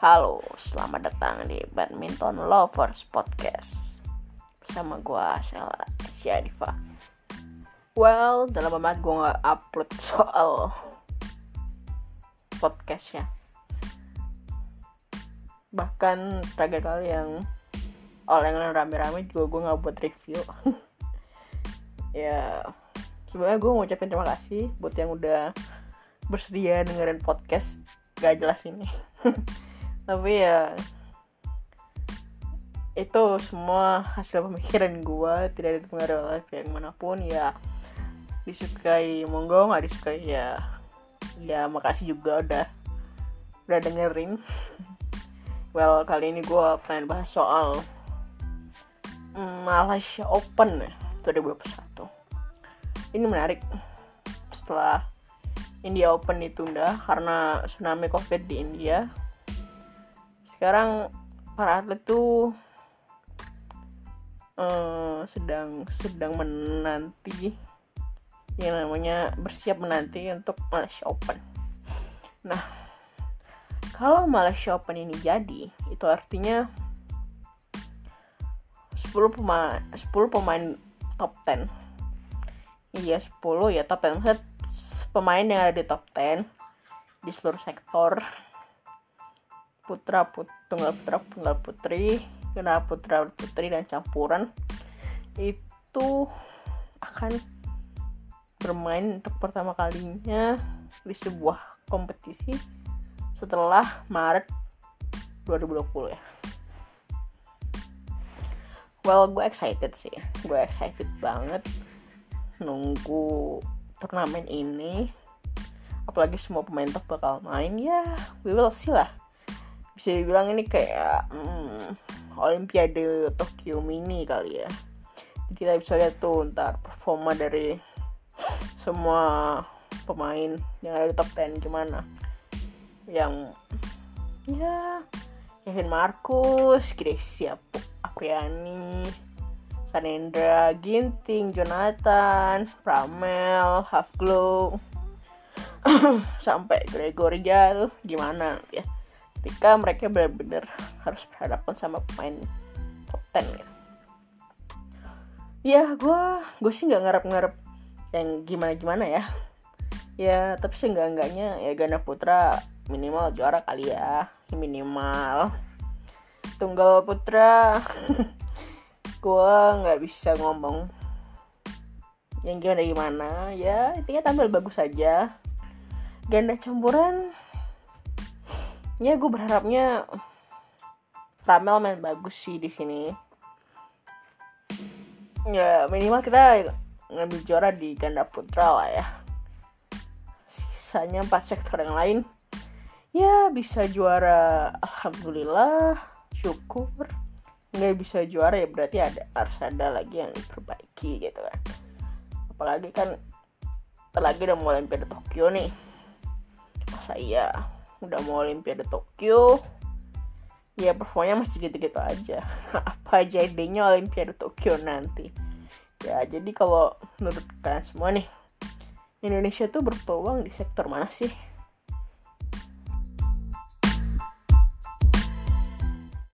Halo, selamat datang di Badminton Lovers Podcast. Bersama gue, Sheila Syarifa Well, dalam banget gue gak upload soal podcastnya. Bahkan terakhir kali yang oleh yang rame-rame juga gue gak buat review. Ya, sebenarnya gue mau ucapin terima kasih buat yang udah bersedia dengerin podcast gak jelas ini tapi ya itu semua hasil pemikiran gue tidak dipengaruhi oleh pihak mana pun ya disukai monggo. Nggak disukai ya ya makasih juga udah udah dengerin. Well kali ini gue pengen bahas soal Malaysia Open 2021 ini menarik. Setelah India Open ditunda karena tsunami covid di India sekarang para atlet tuh uh, sedang sedang menanti yang namanya bersiap menanti untuk Malaysia Open. Nah, kalau Malaysia Open ini jadi, itu artinya 10 pemain 10 pemain top 10. Iya, 10 ya top 10. Pemain yang ada di top 10 di seluruh sektor putra put tunggal putra tunggal putri ganda putra putri dan campuran itu akan bermain untuk pertama kalinya di sebuah kompetisi setelah Maret 2020 ya. Well, gue excited sih. Gue excited banget nunggu turnamen ini. Apalagi semua pemain top bakal main ya. We will see lah bisa dibilang ini kayak hmm, Olimpiade Tokyo mini kali ya. Kita bisa lihat tuh ntar performa dari semua pemain yang ada di top 10 gimana. Yang ya Kevin Marcus, Grecia Apriani, Sanendra, Ginting, Jonathan, Pramel, Half Glow sampai Gregory Jal gimana ya ketika mereka benar-benar harus berhadapan sama pemain top 10 ya. Ya gue gue sih nggak ngarep-ngarep yang gimana-gimana ya. Ya tapi sih nggak enggaknya ya ganda putra minimal juara kali ya. Minimal. Tunggal putra gue nggak bisa ngomong yang gimana gimana ya intinya tampil bagus saja ganda campuran ya gue berharapnya Ramel main bagus sih di sini. Ya minimal kita ngambil juara di ganda putra lah ya. Sisanya empat sektor yang lain. Ya bisa juara alhamdulillah syukur. Nggak bisa juara ya berarti ada harus ada lagi yang diperbaiki gitu kan. Apalagi kan terlagi udah mau Olimpiade Tokyo nih. Masa iya udah mau Olimpiade Tokyo. Ya performanya masih gitu-gitu aja. Apa aja idenya Olimpiade Tokyo nanti? Ya jadi kalau menurut kalian semua nih Indonesia tuh berpeluang di sektor mana sih